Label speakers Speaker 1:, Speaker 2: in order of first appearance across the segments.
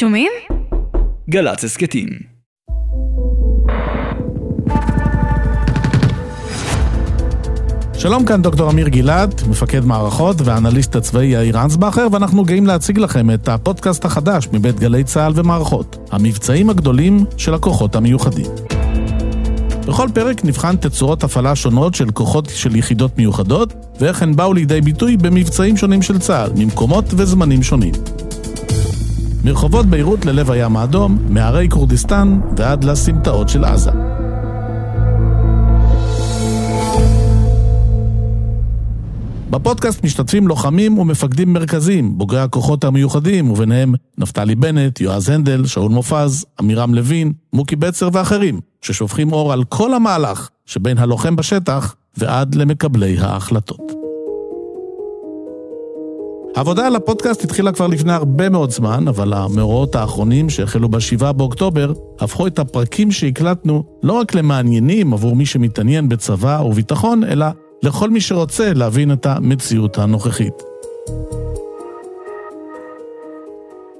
Speaker 1: שומעים?
Speaker 2: גל"צ הסכתים.
Speaker 3: שלום כאן דוקטור אמיר גילת, מפקד מערכות והאנליסט הצבאי יאיר אנסבכר, ואנחנו גאים להציג לכם את הפודקאסט החדש מבית גלי צה"ל ומערכות, המבצעים הגדולים של הכוחות המיוחדים. בכל פרק נבחן תצורות הפעלה שונות של כוחות של יחידות מיוחדות, ואיך הן באו לידי ביטוי במבצעים שונים של צה"ל, ממקומות וזמנים שונים. מרחובות ביירות ללב הים האדום, מהרי כורדיסטן ועד לסמטאות של עזה. בפודקאסט משתתפים לוחמים ומפקדים מרכזיים, בוגרי הכוחות המיוחדים, וביניהם נפתלי בנט, יועז הנדל, שאול מופז, עמירם לוין, מוקי בצר ואחרים, ששופכים אור על כל המהלך שבין הלוחם בשטח ועד למקבלי ההחלטות. העבודה על הפודקאסט התחילה כבר לפני הרבה מאוד זמן, אבל המאורעות האחרונים שהחלו ב-7 באוקטובר הפכו את הפרקים שהקלטנו לא רק למעניינים עבור מי שמתעניין בצבא וביטחון, אלא לכל מי שרוצה להבין את המציאות הנוכחית.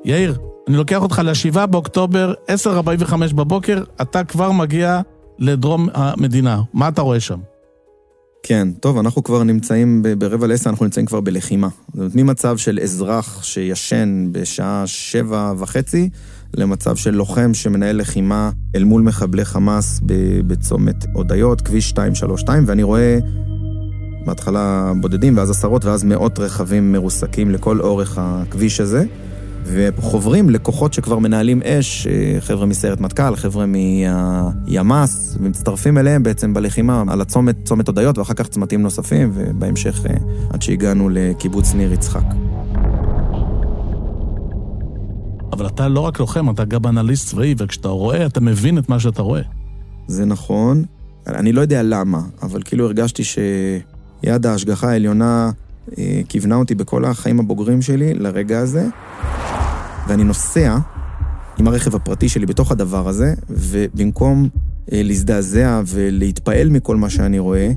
Speaker 3: יאיר, אני לוקח אותך ל-7 באוקטובר, 10:45 בבוקר, אתה כבר מגיע לדרום המדינה. מה אתה רואה שם?
Speaker 4: כן, טוב, אנחנו כבר נמצאים ברבע לעשר, אנחנו נמצאים כבר בלחימה. זאת אומרת, ממצב של אזרח שישן בשעה שבע וחצי, למצב של לוחם שמנהל לחימה אל מול מחבלי חמאס בצומת הודיות, כביש 232, ואני רואה בהתחלה בודדים, ואז עשרות, ואז מאות רכבים מרוסקים לכל אורך הכביש הזה. וחוברים לכוחות שכבר מנהלים אש, חבר'ה מסיירת מטכ"ל, חבר'ה מהימ"ס, ומצטרפים אליהם בעצם בלחימה על הצומת, צומת הודיות, ואחר כך צמתים נוספים, ובהמשך עד שהגענו לקיבוץ ניר יצחק.
Speaker 3: אבל אתה לא רק לוחם, אתה גם אנליסט צבאי, וכשאתה רואה, אתה מבין את מה שאתה רואה.
Speaker 4: זה נכון. אני לא יודע למה, אבל כאילו הרגשתי שיד ההשגחה העליונה אה, כיוונה אותי בכל החיים הבוגרים שלי לרגע הזה. ואני נוסע עם הרכב הפרטי שלי בתוך הדבר הזה, ובמקום אה, להזדעזע ולהתפעל מכל מה שאני רואה,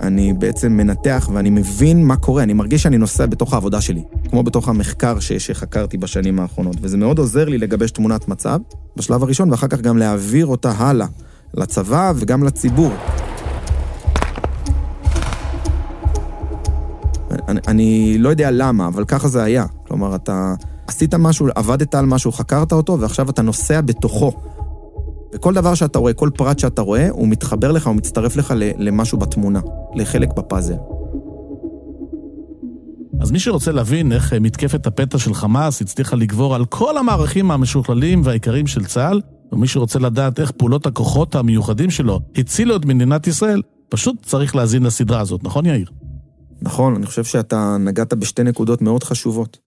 Speaker 4: אני בעצם מנתח ואני מבין מה קורה, אני מרגיש שאני נוסע בתוך העבודה שלי, כמו בתוך המחקר ש- שחקרתי בשנים האחרונות, וזה מאוד עוזר לי לגבש תמונת מצב בשלב הראשון, ואחר כך גם להעביר אותה הלאה, לצבא וגם לציבור. אני, אני לא יודע למה, אבל ככה זה היה. כלומר, אתה עשית משהו, עבדת על משהו, חקרת אותו, ועכשיו אתה נוסע בתוכו. וכל דבר שאתה רואה, כל פרט שאתה רואה, הוא מתחבר לך, הוא מצטרף לך למשהו בתמונה, לחלק בפאזל.
Speaker 3: אז מי שרוצה להבין איך מתקפת הפתע של חמאס הצליחה לגבור על כל המערכים המשוכללים והעיקריים של צה"ל, ומי שרוצה לדעת איך פעולות הכוחות המיוחדים שלו הצילו את מדינת ישראל, פשוט צריך להאזין לסדרה הזאת, נכון יאיר?
Speaker 4: נכון, אני חושב שאתה נגעת בשתי נקודות מאוד חשובות.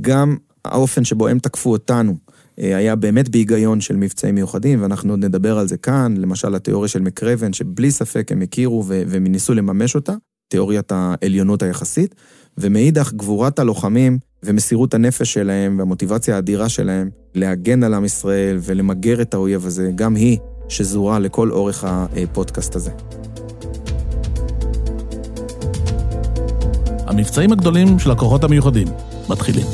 Speaker 4: גם האופן שבו הם תקפו אותנו אה, היה באמת בהיגיון של מבצעים מיוחדים, ואנחנו עוד נדבר על זה כאן, למשל התיאוריה של מקרבן, שבלי ספק הם הכירו והם ניסו לממש אותה, תיאוריית העליונות היחסית, ומאידך גבורת הלוחמים ומסירות הנפש שלהם והמוטיבציה האדירה שלהם להגן על עם ישראל ולמגר את האויב הזה, גם היא שזורה לכל אורך הפודקאסט הזה.
Speaker 3: המבצעים הגדולים של הכוחות המיוחדים מתחילים.